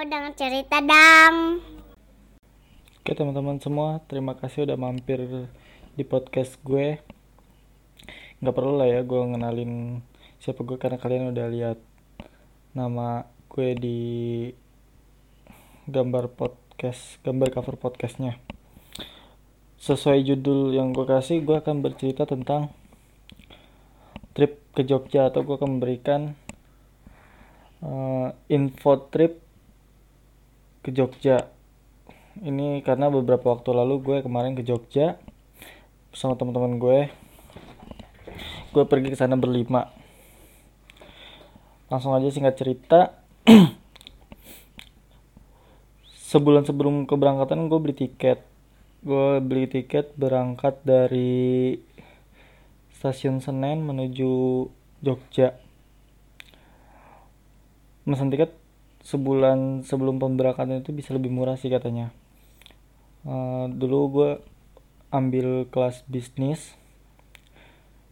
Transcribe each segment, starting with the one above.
mau dengar cerita dong. Oke teman-teman semua, terima kasih udah mampir di podcast gue. Gak perlu lah ya gue ngenalin siapa gue karena kalian udah lihat nama gue di gambar podcast, gambar cover podcastnya. Sesuai judul yang gue kasih, gue akan bercerita tentang trip ke Jogja atau gue akan memberikan uh, info trip ke Jogja. Ini karena beberapa waktu lalu gue kemarin ke Jogja bersama teman-teman gue. Gue pergi ke sana berlima. Langsung aja singkat cerita. Sebulan sebelum keberangkatan gue beli tiket. Gue beli tiket berangkat dari stasiun Senen menuju Jogja. Mesin tiket sebulan sebelum pemberangkatan itu bisa lebih murah sih katanya. Uh, dulu gue ambil kelas bisnis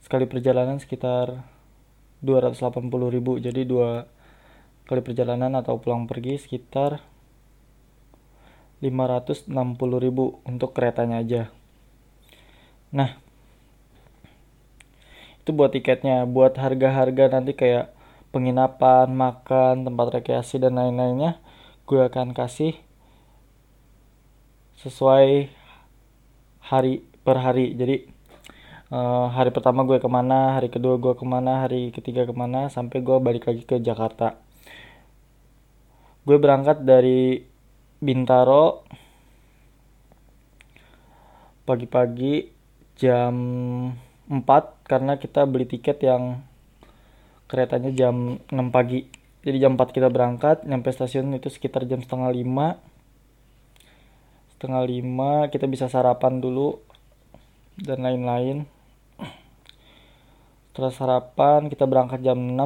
sekali perjalanan sekitar 280 ribu. Jadi dua kali perjalanan atau pulang pergi sekitar 560 ribu untuk keretanya aja. Nah itu buat tiketnya. Buat harga-harga nanti kayak penginapan makan tempat rekreasi dan lain-lainnya gue akan kasih sesuai hari per hari. Jadi uh, hari pertama gue ke mana hari kedua gue ke mana hari ketiga ke mana sampai gue balik lagi ke Jakarta. Gue berangkat dari Bintaro pagi-pagi jam 4 karena kita beli tiket yang keretanya jam 6 pagi. Jadi jam 4 kita berangkat nyampe stasiun itu sekitar jam setengah 5 setengah lima kita bisa sarapan dulu dan lain-lain. Setelah sarapan kita berangkat jam 6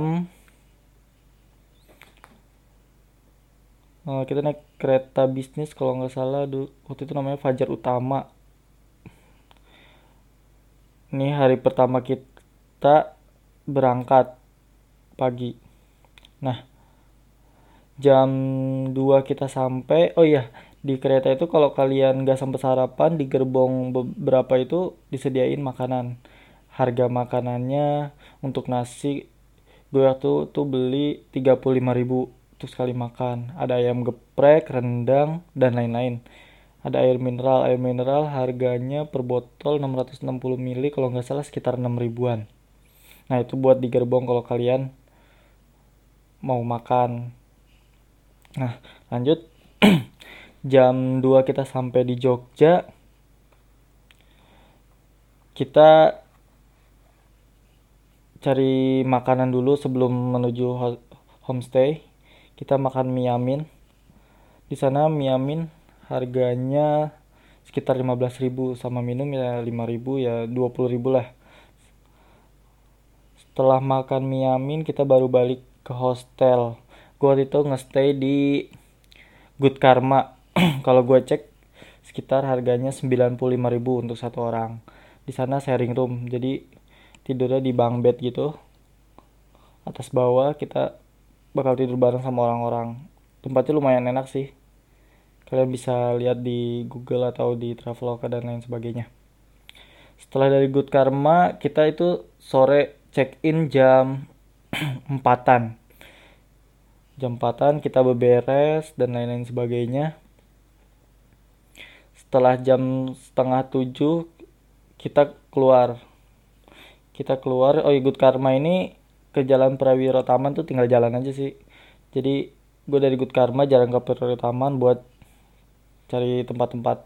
uh, eh, kita naik kereta bisnis kalau nggak salah waktu itu namanya Fajar Utama. Ini hari pertama kita berangkat pagi. Nah jam 2 kita sampai oh iya di kereta itu kalau kalian gak sempat sarapan di gerbong beberapa itu disediain makanan. Harga makanannya untuk nasi gue waktu tuh beli 35.000 untuk sekali makan. Ada ayam geprek rendang dan lain-lain. Ada air mineral. Air mineral harganya per botol 660 ml kalau nggak salah sekitar 6 ribuan. Nah itu buat di gerbong kalau kalian mau makan. Nah lanjut. Jam 2 kita sampai di Jogja. Kita cari makanan dulu sebelum menuju homestay. Kita makan mie amin. Di sana mie amin harganya sekitar 15.000 sama minum ya 5.000 ya 20.000 lah. Setelah makan mie amin kita baru balik ke hostel. Gua itu ngestay di Good Karma. Kalau gue cek sekitar harganya 95.000 untuk satu orang. Di sana sharing room jadi tidurnya di bang bed gitu. Atas bawah kita bakal tidur bareng sama orang-orang. Tempatnya lumayan enak sih. Kalian bisa lihat di Google atau di Traveloka dan lain sebagainya. Setelah dari Good Karma kita itu sore check in jam empatan. Jam empatan kita beberes dan lain-lain sebagainya. Setelah jam setengah tujuh kita keluar. Kita keluar oh Good Karma ini ke jalan Prawiro Taman tuh tinggal jalan aja sih. Jadi gue dari Good Karma jalan ke Prawiro Taman buat cari tempat-tempat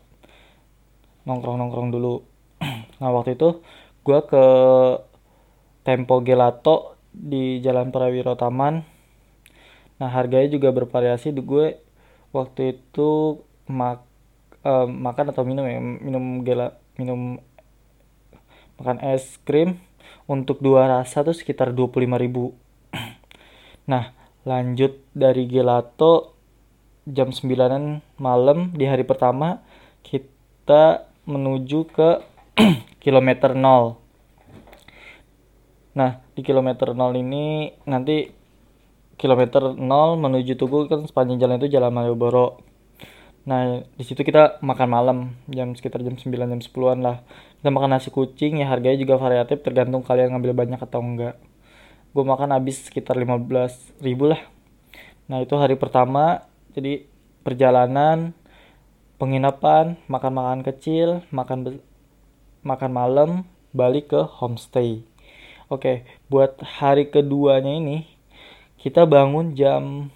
nongkrong-nongkrong dulu. Nah waktu itu gue ke Tempo Gelato di Jalan Prawiro Taman. Nah harganya juga bervariasi. Gue waktu itu mak uh, makan atau minum ya minum gela minum makan es krim untuk dua rasa tuh sekitar 25.000 nah lanjut dari gelato jam 9 malam di hari pertama kita menuju ke kilometer 0 nah di kilometer 0 ini nanti kilometer 0 menuju Tugu kan sepanjang jalan itu jalan Malioboro. Nah di situ kita makan malam jam sekitar jam 9 jam 10-an lah. Kita makan nasi kucing ya harganya juga variatif tergantung kalian ngambil banyak atau enggak. Gue makan habis sekitar 15 ribu lah. Nah itu hari pertama jadi perjalanan penginapan makan-makan kecil makan makan malam balik ke homestay oke buat hari keduanya ini kita bangun jam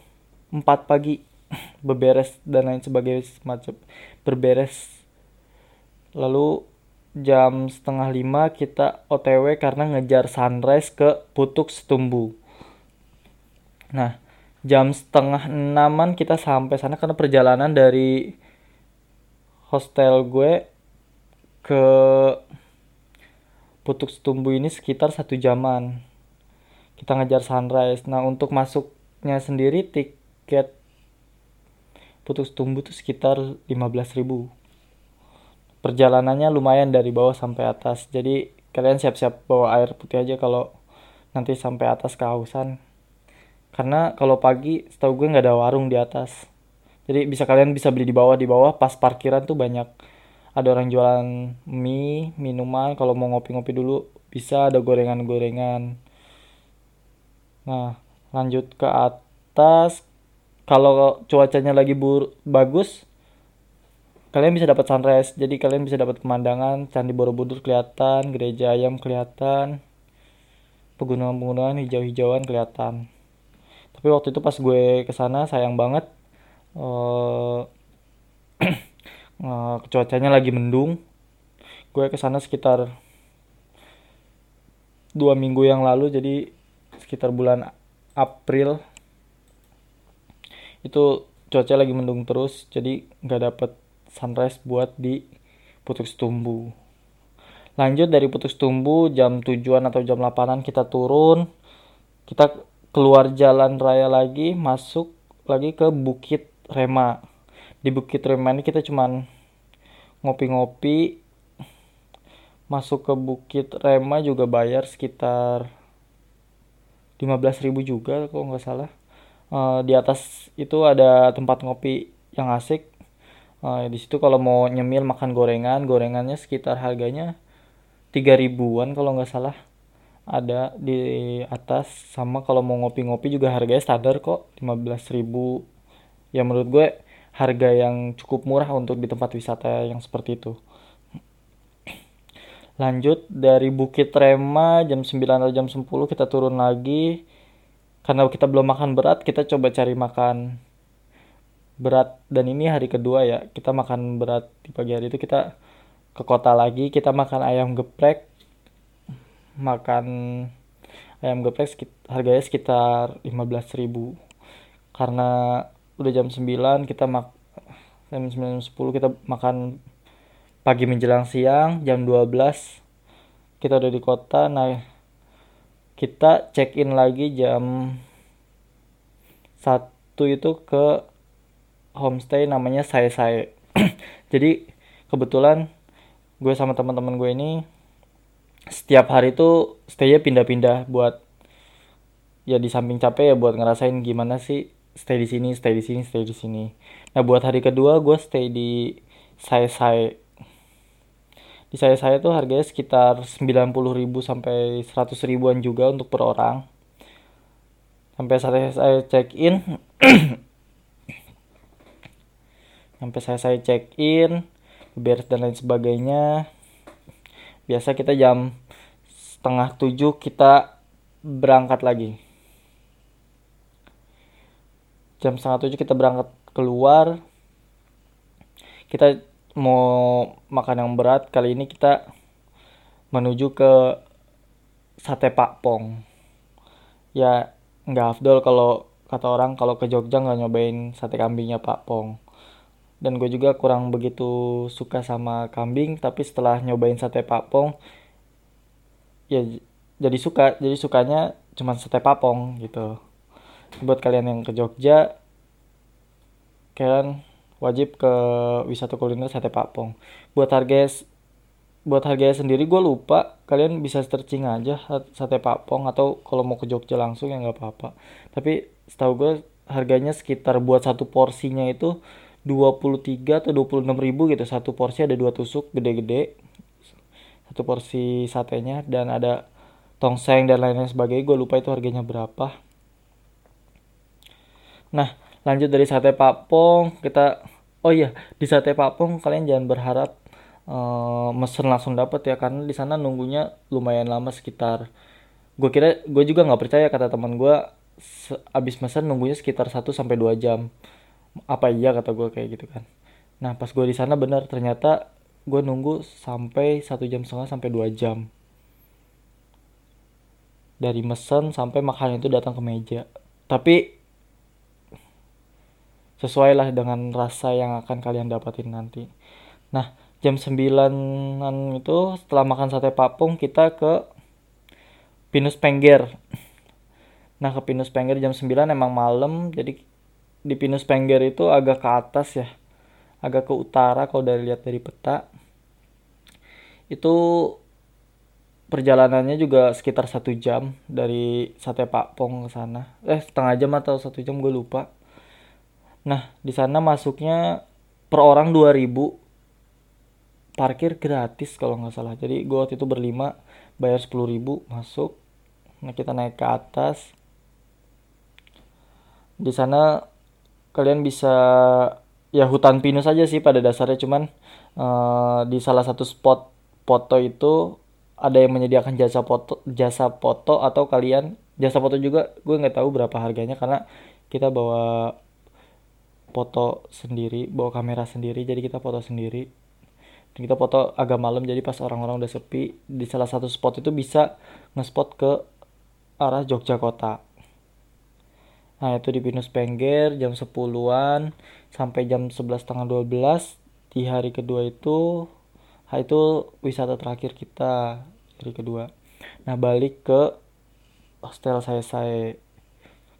4 pagi. Beberes dan lain sebagainya semacam berberes. Lalu jam setengah lima kita otw karena ngejar sunrise ke putuk setumbu. Nah jam setengah enaman kita sampai sana karena perjalanan dari hostel gue ke putuk setumbu ini sekitar satu jaman. Kita ngejar sunrise. Nah untuk masuknya sendiri tiket putus tumbuh tuh sekitar 15.000 perjalanannya lumayan dari bawah sampai atas. Jadi kalian siap-siap bawa air putih aja kalau nanti sampai atas kehausan. Karena kalau pagi setahu gue nggak ada warung di atas. Jadi bisa kalian bisa beli di bawah. Di bawah pas parkiran tuh banyak ada orang jualan mie minuman kalau mau ngopi-ngopi dulu bisa ada gorengan-gorengan. Nah lanjut ke atas. Kalau cuacanya lagi bur bagus kalian bisa dapat sunrise. Jadi kalian bisa dapat pemandangan candi borobudur kelihatan gereja ayam kelihatan pegunungan-pegunungan hijau-hijauan kelihatan. Tapi waktu itu pas gue ke sana sayang banget uh, uh, cuacanya lagi mendung. Gue ke sana sekitar dua minggu yang lalu jadi sekitar bulan April. Itu cuaca lagi mendung terus jadi nggak dapet sunrise buat di Putuk Setumbu lanjut dari Putuk Setumbu jam tujuan atau jam 8an kita turun. Kita keluar jalan raya lagi masuk lagi ke Bukit Rema di Bukit Rema ini kita cuman ngopi-ngopi masuk ke Bukit Rema juga bayar sekitar 15.000 juga kalau nggak salah. Uh, di atas itu ada tempat ngopi yang asik. Uh, di situ kalau mau nyemil makan gorengan gorengannya sekitar harganya tiga ribuan kalau nggak salah. Ada di atas sama kalau mau ngopi-ngopi juga harganya standar kok 15.000 ya menurut gue harga yang cukup murah untuk di tempat wisata yang seperti itu. Lanjut dari Bukit Rema jam 9 atau jam 10 kita turun lagi. Karena kita belum makan berat kita coba cari makan berat. Dan ini hari kedua ya kita makan berat di pagi hari itu. Kita ke kota lagi kita makan ayam geprek. Makan ayam geprek harganya sekitar 15.000 karena udah jam 9 kita mak jam 9 10 kita makan pagi menjelang siang jam 12 kita udah di kota. Nah kita check in lagi jam satu itu ke homestay namanya saya saya jadi kebetulan gue sama teman-teman gue ini setiap hari itu staynya pindah-pindah buat ya di samping capek ya buat ngerasain gimana sih stay di sini stay di sini stay di sini. Nah buat hari kedua gue stay di saya saya di saya saya tuh harganya sekitar 90.000 sampai 100 ribuan juga untuk per orang. Sampai saya saya check in sampai saya saya check in beres dan lain sebagainya. Biasa kita jam setengah tujuh kita berangkat lagi jam setengah tujuh kita berangkat keluar. Kita mau makan yang berat kali ini kita menuju ke sate Pak Pong. Ya nggak afdol kalau kata orang kalau ke Jogja nggak nyobain sate kambingnya Pak Pong. Dan gue juga kurang begitu suka sama kambing tapi setelah nyobain sate Pak Pong ya jadi suka jadi sukanya cuma sate papong gitu buat kalian yang ke Jogja kalian wajib ke wisata kuliner sate papong buat harga buat harganya sendiri gue lupa kalian bisa searching aja sate papong atau kalau mau ke Jogja langsung ya nggak apa-apa. Tapi setahu gue harganya sekitar buat satu porsinya itu 23 atau 26 ribu gitu. Satu porsi ada dua tusuk gede-gede. Satu porsi satenya dan ada tongseng dan lain-lain sebagainya. Gue lupa itu harganya berapa nah lanjut dari sate papong kita oh iya di sate papong kalian jangan berharap uh, mesen langsung dapat ya karena di sana nunggunya lumayan lama sekitar gue kira gue juga nggak percaya kata teman gue abis mesen nunggunya sekitar 1 sampai dua jam. Apa iya kata gue kayak gitu kan. Nah pas gue di sana bener ternyata gue nunggu sampai satu jam setengah sampai dua jam. Dari mesen sampai makanan itu datang ke meja. Tapi sesuai lah dengan rasa yang akan kalian dapatin nanti. Nah jam sembilanan itu setelah makan sate papung kita ke Pinus Pengger. Nah ke Pinus Pengger jam 9 emang malam jadi di Pinus Pengger itu agak ke atas ya agak ke utara kalau dari lihat dari peta. Itu perjalanannya juga sekitar satu jam dari sate Pak ke sana. Eh setengah jam atau satu jam gue lupa nah di sana masuknya per orang 2000 parkir gratis kalau nggak salah. Jadi gue waktu itu berlima bayar 10.000 masuk. Nah kita naik ke atas. Di sana kalian bisa ya hutan pinus aja sih pada dasarnya. Cuman uh, di salah satu spot foto itu ada yang menyediakan jasa foto jasa foto atau kalian jasa foto juga gue nggak tahu berapa harganya karena kita bawa foto sendiri bawa kamera sendiri jadi kita foto sendiri. Dan kita foto agak malam jadi pas orang-orang udah sepi di salah satu spot itu bisa ngespot ke arah Jogja kota. Nah itu di Pinus Pengger jam 10-an sampai jam 11 tengah 12 di hari kedua itu hari itu wisata terakhir kita hari kedua. Nah balik ke hostel saya saya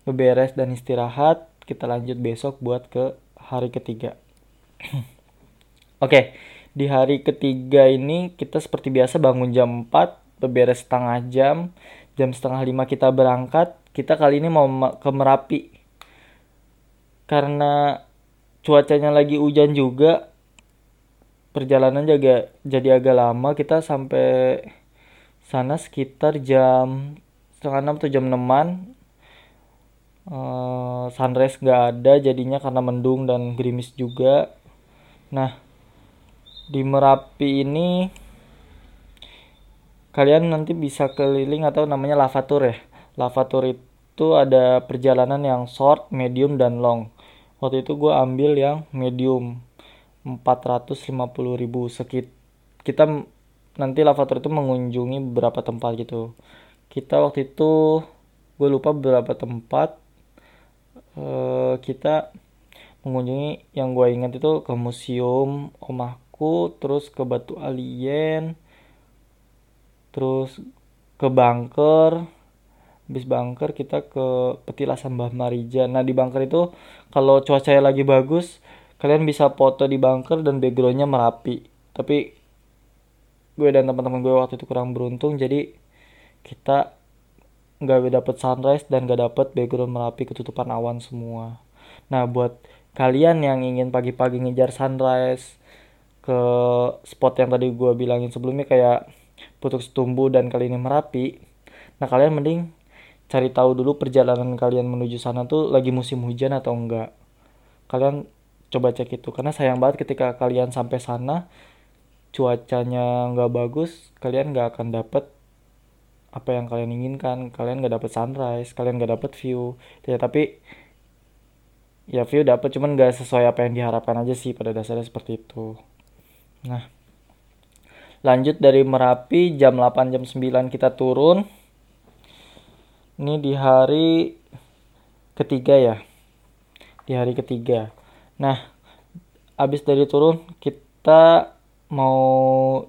beberes dan istirahat kita lanjut besok buat ke hari ketiga. Oke, okay, di hari ketiga ini kita seperti biasa bangun jam 4, beberes setengah jam, jam setengah lima kita berangkat, kita kali ini mau ke Merapi. Karena cuacanya lagi hujan juga perjalanan juga jadi agak lama. Kita sampai sana sekitar jam setengah enam atau jam enaman uh, sunrise nggak ada jadinya karena mendung dan gerimis juga. Nah di Merapi ini kalian nanti bisa keliling atau namanya lavatur ya. Lavatur itu ada perjalanan yang short, medium, dan long. Waktu itu gue ambil yang medium 450 ribu. Sekit kita nanti lavatur itu mengunjungi beberapa tempat gitu. Kita waktu itu gue lupa beberapa tempat uh, kita mengunjungi yang gue ingat itu ke museum omahku terus ke batu alien terus ke bunker. Habis bunker kita ke petilasan Mbah Marijan nah di bunker itu kalau cuacanya lagi bagus kalian bisa foto di bunker dan backgroundnya merapi. Tapi gue dan teman-teman gue waktu itu kurang beruntung jadi kita nggak dapet sunrise dan nggak dapet background merapi ketutupan awan semua. Nah buat kalian yang ingin pagi-pagi ngejar sunrise ke spot yang tadi gue bilangin sebelumnya kayak Putuk Setumbu dan kali ini Merapi nah kalian mending cari tahu dulu perjalanan kalian menuju sana tuh lagi musim hujan atau enggak. Kalian coba cek itu karena sayang banget ketika kalian sampai sana cuacanya nggak bagus kalian nggak akan dapet apa yang kalian inginkan. Kalian nggak dapet sunrise kalian nggak dapet view. Ya tapi ya view dapet cuman nggak sesuai apa yang diharapkan aja sih pada dasarnya seperti itu. Nah lanjut dari Merapi jam 8 jam 9 kita turun. Ini di hari ketiga ya? Di hari ketiga. Nah abis dari turun kita mau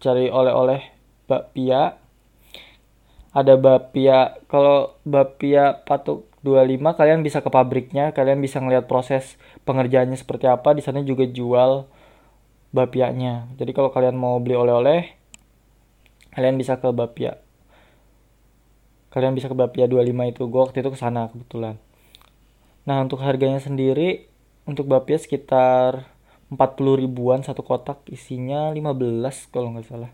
cari oleh-oleh bakpia ada bakpia kalau bakpia patuk 25 kalian bisa ke pabriknya kalian bisa ngeliat proses pengerjaannya seperti apa. Di sana juga jual bapianya. Jadi kalau kalian mau beli oleh-oleh kalian bisa ke bapia. Kalian bisa ke bapia 25 itu. Gue waktu itu ke sana kebetulan. Nah untuk harganya sendiri untuk bapia sekitar 40 ribuan satu kotak isinya 15 kalau nggak salah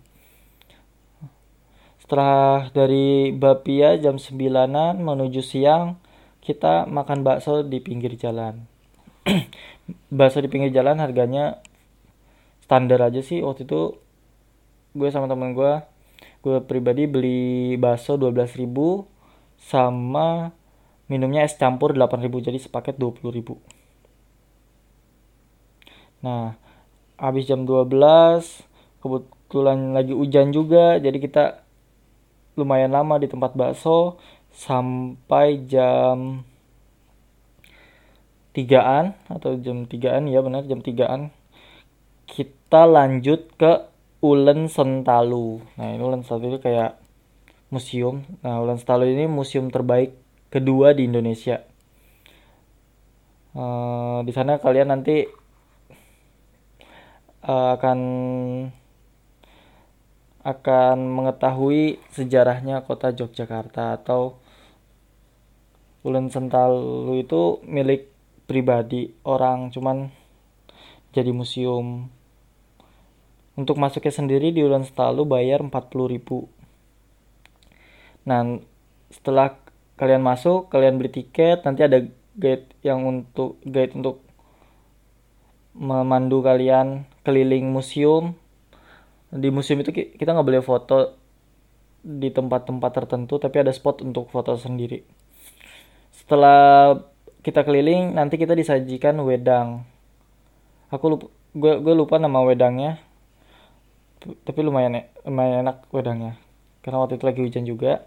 setelah dari Bapia jam 9an menuju siang kita makan bakso di pinggir jalan. Bakso di pinggir jalan harganya standar aja sih. Waktu itu gue sama temen gue gue pribadi beli bakso 12.000 sama minumnya es campur 8.000 jadi sepaket 20.000 nah habis jam 12 kebetulan lagi hujan juga jadi kita lumayan lama di tempat bakso sampai jam tigaan atau jam tigaan ya benar jam tigaan. Kita lanjut ke Ulen Sentalu. Nah ini Ulen Sentalu itu kayak museum. Nah Ulen Sentalu ini museum terbaik kedua di Indonesia. Uh, di sana kalian nanti uh, akan akan mengetahui sejarahnya kota Yogyakarta atau Ulen Sentalu itu milik pribadi orang cuman jadi museum. Untuk masuknya sendiri di Ulen Sentalu bayar 40.000 nah setelah kalian masuk kalian beli tiket nanti ada guide yang untuk guide untuk memandu kalian keliling museum di museum itu kita nggak boleh foto di tempat-tempat tertentu tapi ada spot untuk foto sendiri. Setelah kita keliling nanti kita disajikan wedang. Aku lupa gue gue lupa nama wedangnya. Tapi lumayan lumayan enak wedangnya. Karena waktu itu lagi hujan juga.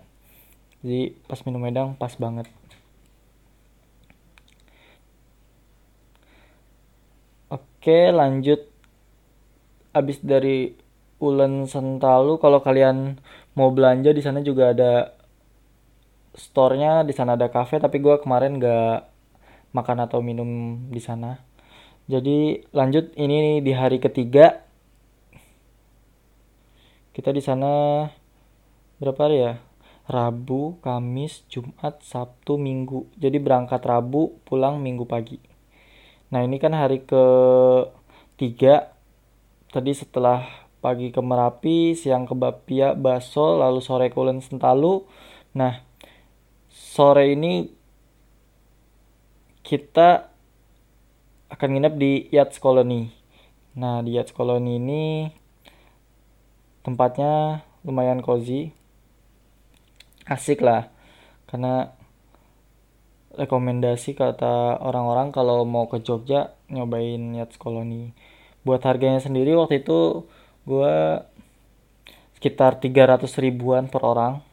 Jadi pas minum wedang pas banget. Oke lanjut. Abis dari Ulen Sentalu kalau kalian mau belanja di sana juga ada store-nya di sana ada cafe tapi gue kemarin gak makan atau minum di sana jadi lanjut ini di hari ketiga kita di sana berapa hari ya Rabu, Kamis, Jumat, Sabtu, Minggu. Jadi berangkat Rabu, pulang Minggu pagi. Nah ini kan hari ke tiga. Tadi setelah pagi ke Merapi, siang ke Bapia, Baso, lalu sore ke Ulen Sentalu. Nah, sore ini kita akan nginep di Yachts Colony. Nah, di Yachts Colony ini tempatnya lumayan cozy. Asik lah. Karena rekomendasi kata orang-orang kalau mau ke Jogja nyobain Yachts Colony. Buat harganya sendiri waktu itu gue sekitar 300 ribuan per orang.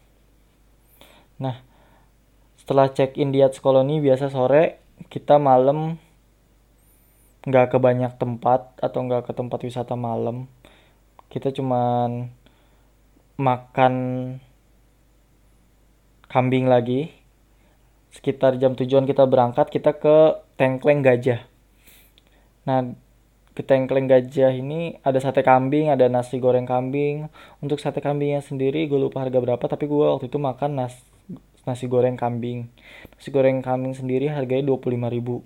Nah setelah check in di Yachts Colony biasa sore kita malam nggak ke banyak tempat atau nggak ke tempat wisata malam. Kita cuman makan kambing lagi. Sekitar jam tujuan kita berangkat kita ke Tengkleng Gajah. Nah ke tengkleng gajah ini ada sate kambing, ada nasi goreng kambing. Untuk sate kambingnya sendiri gue lupa harga berapa, tapi gue waktu itu makan nas nasi goreng kambing. Nasi goreng kambing sendiri harganya 25.000.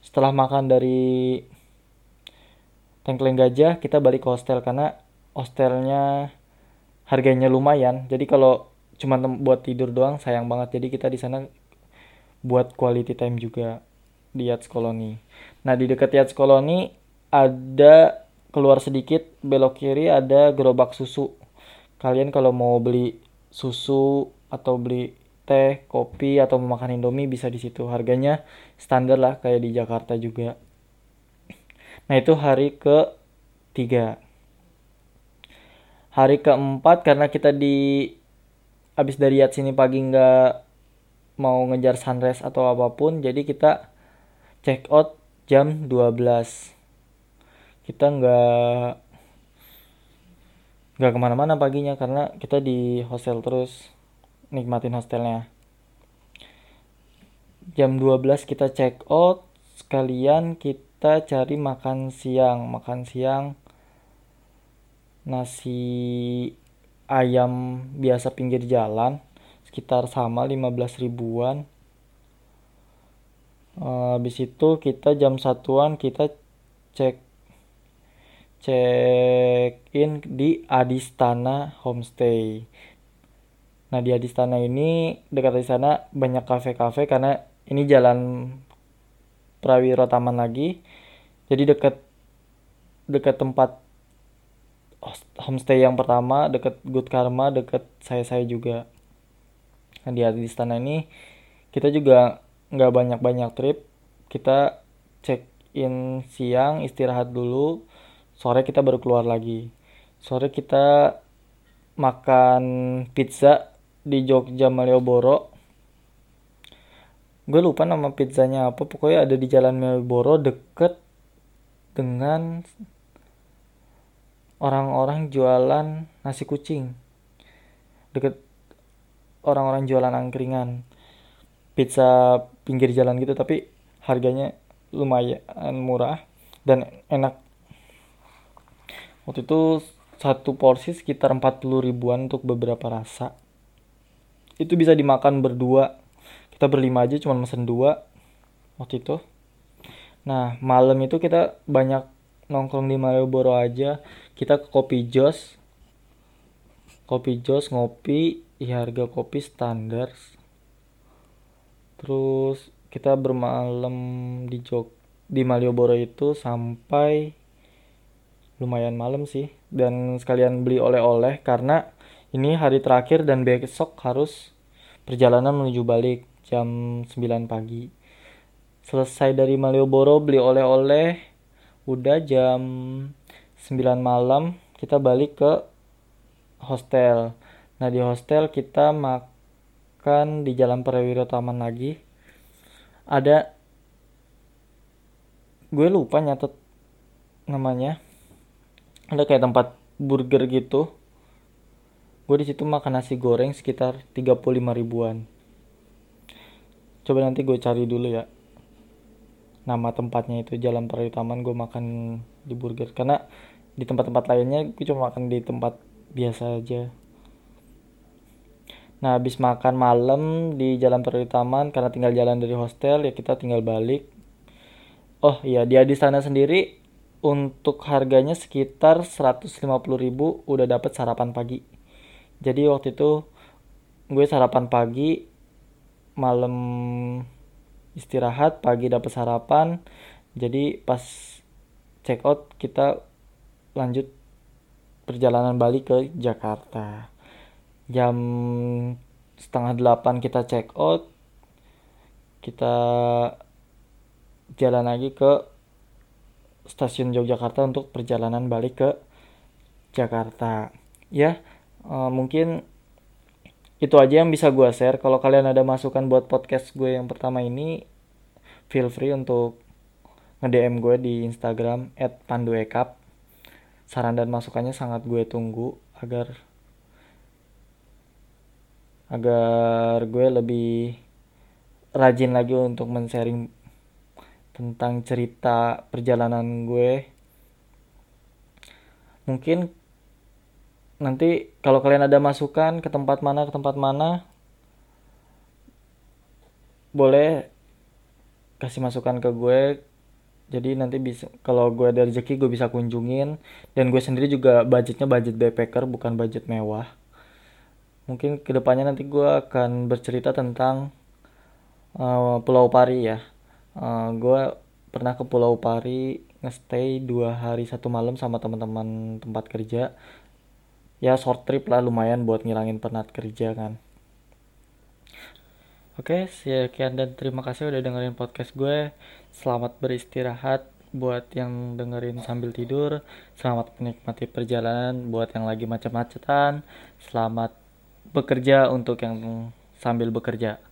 Setelah makan dari tengkleng gajah, kita balik ke hostel karena hostelnya harganya lumayan. Jadi kalau cuma buat tidur doang sayang banget. Jadi kita di sana buat quality time juga di Yachts Colony. Nah di dekat Yachts Colony ada keluar sedikit belok kiri ada gerobak susu. Kalian kalau mau beli susu atau beli teh kopi atau mau makan indomie bisa di situ. Harganya standar lah kayak di Jakarta juga. Nah itu hari ke tiga hari keempat karena kita di abis dari yacht sini pagi nggak mau ngejar sunrise atau apa pun jadi kita check out jam 12 kita nggak nggak ke mana-mana paginya karena kita di hostel terus nikmatin hostelnya. Jam 12 kita check out sekalian kita cari makan siang. Makan siang nasi ayam biasa pinggir jalan sekitar sama 15 ribuan. Uh, habis itu kita jam satuan kita cek check in di Adistana Homestay. Nah di Adistana ini dekat di sana banyak kafe-kafe karena ini jalan Prawiro Taman lagi. Jadi dekat dekat tempat homestay yang pertama deket Good Karma deket saya saya juga. Nah, di di istana ini kita juga nggak banyak banyak trip. Kita check in siang istirahat dulu sore kita baru keluar lagi. Sore kita makan pizza di Jogja Malioboro. Gue lupa nama pizzanya apa pokoknya ada di Jalan Malioboro deket dengan orang-orang jualan nasi kucing. Deket orang-orang jualan angkringan. Pizza pinggir jalan gitu tapi harganya lumayan murah dan enak waktu itu satu porsi sekitar 40 ribuan untuk beberapa rasa. Itu bisa dimakan berdua. Kita berlima aja cuma mesen dua. Waktu itu. Nah malam itu kita banyak nongkrong di Malioboro aja. Kita ke kopi jos. Kopi jos ngopi. Ya harga kopi standar. Terus kita bermalam di Jog di Malioboro itu sampai lumayan malam sih. Dan sekalian beli oleh-oleh karena ini hari terakhir dan besok harus perjalanan menuju balik jam 9 pagi. Selesai dari Malioboro beli oleh-oleh udah jam 9 malam kita balik ke hostel. Nah di hostel kita makan di jalan Perwiro Taman lagi. Ada gue lupa nyatet namanya ada kayak tempat burger gitu. Gue di situ makan nasi goreng sekitar 35 ribuan. Coba nanti gue cari dulu ya nama tempatnya itu Jalan Perayu Taman gue makan di burger. Karena di tempat-tempat lainnya gue cuma makan di tempat biasa aja. Nah habis makan malam di Jalan Perayu Taman karena tinggal jalan dari hostel ya kita tinggal balik. Oh iya dia di sana sendiri untuk harganya sekitar 150.000 udah dapat sarapan pagi. Jadi waktu itu gue sarapan pagi malam istirahat pagi dapat sarapan. Jadi pas check out kita lanjut perjalanan balik ke Jakarta. Jam setengah delapan kita check out kita jalan lagi ke stasiun Yogyakarta untuk perjalanan balik ke Jakarta. Ya uh, mungkin itu aja yang bisa gue share. Kalau kalian ada masukan buat podcast gue yang pertama ini feel free untuk nge-DM gue di Instagram @panduekap saran dan masukannya sangat gue tunggu agar agar gue lebih rajin lagi untuk men-sharing tentang cerita perjalanan gue. Mungkin nanti kalau kalian ada masukan ke tempat mana ke tempat mana boleh kasih masukan ke gue. Jadi nanti bisa kalau gue ada rezeki gue bisa kunjungin. Dan gue sendiri juga budgetnya budget backpacker bukan budget mewah. Mungkin ke depannya nanti gue akan bercerita tentang uh, Pulau Pari ya uh, gue pernah ke Pulau Pari ngestay dua hari satu malam sama teman-teman tempat kerja ya short trip lah lumayan buat ngilangin penat kerja kan Oke, sekian dan terima kasih udah dengerin podcast gue. Selamat beristirahat buat yang dengerin sambil tidur. Selamat menikmati perjalanan buat yang lagi macet-macetan. Selamat bekerja untuk yang sambil bekerja.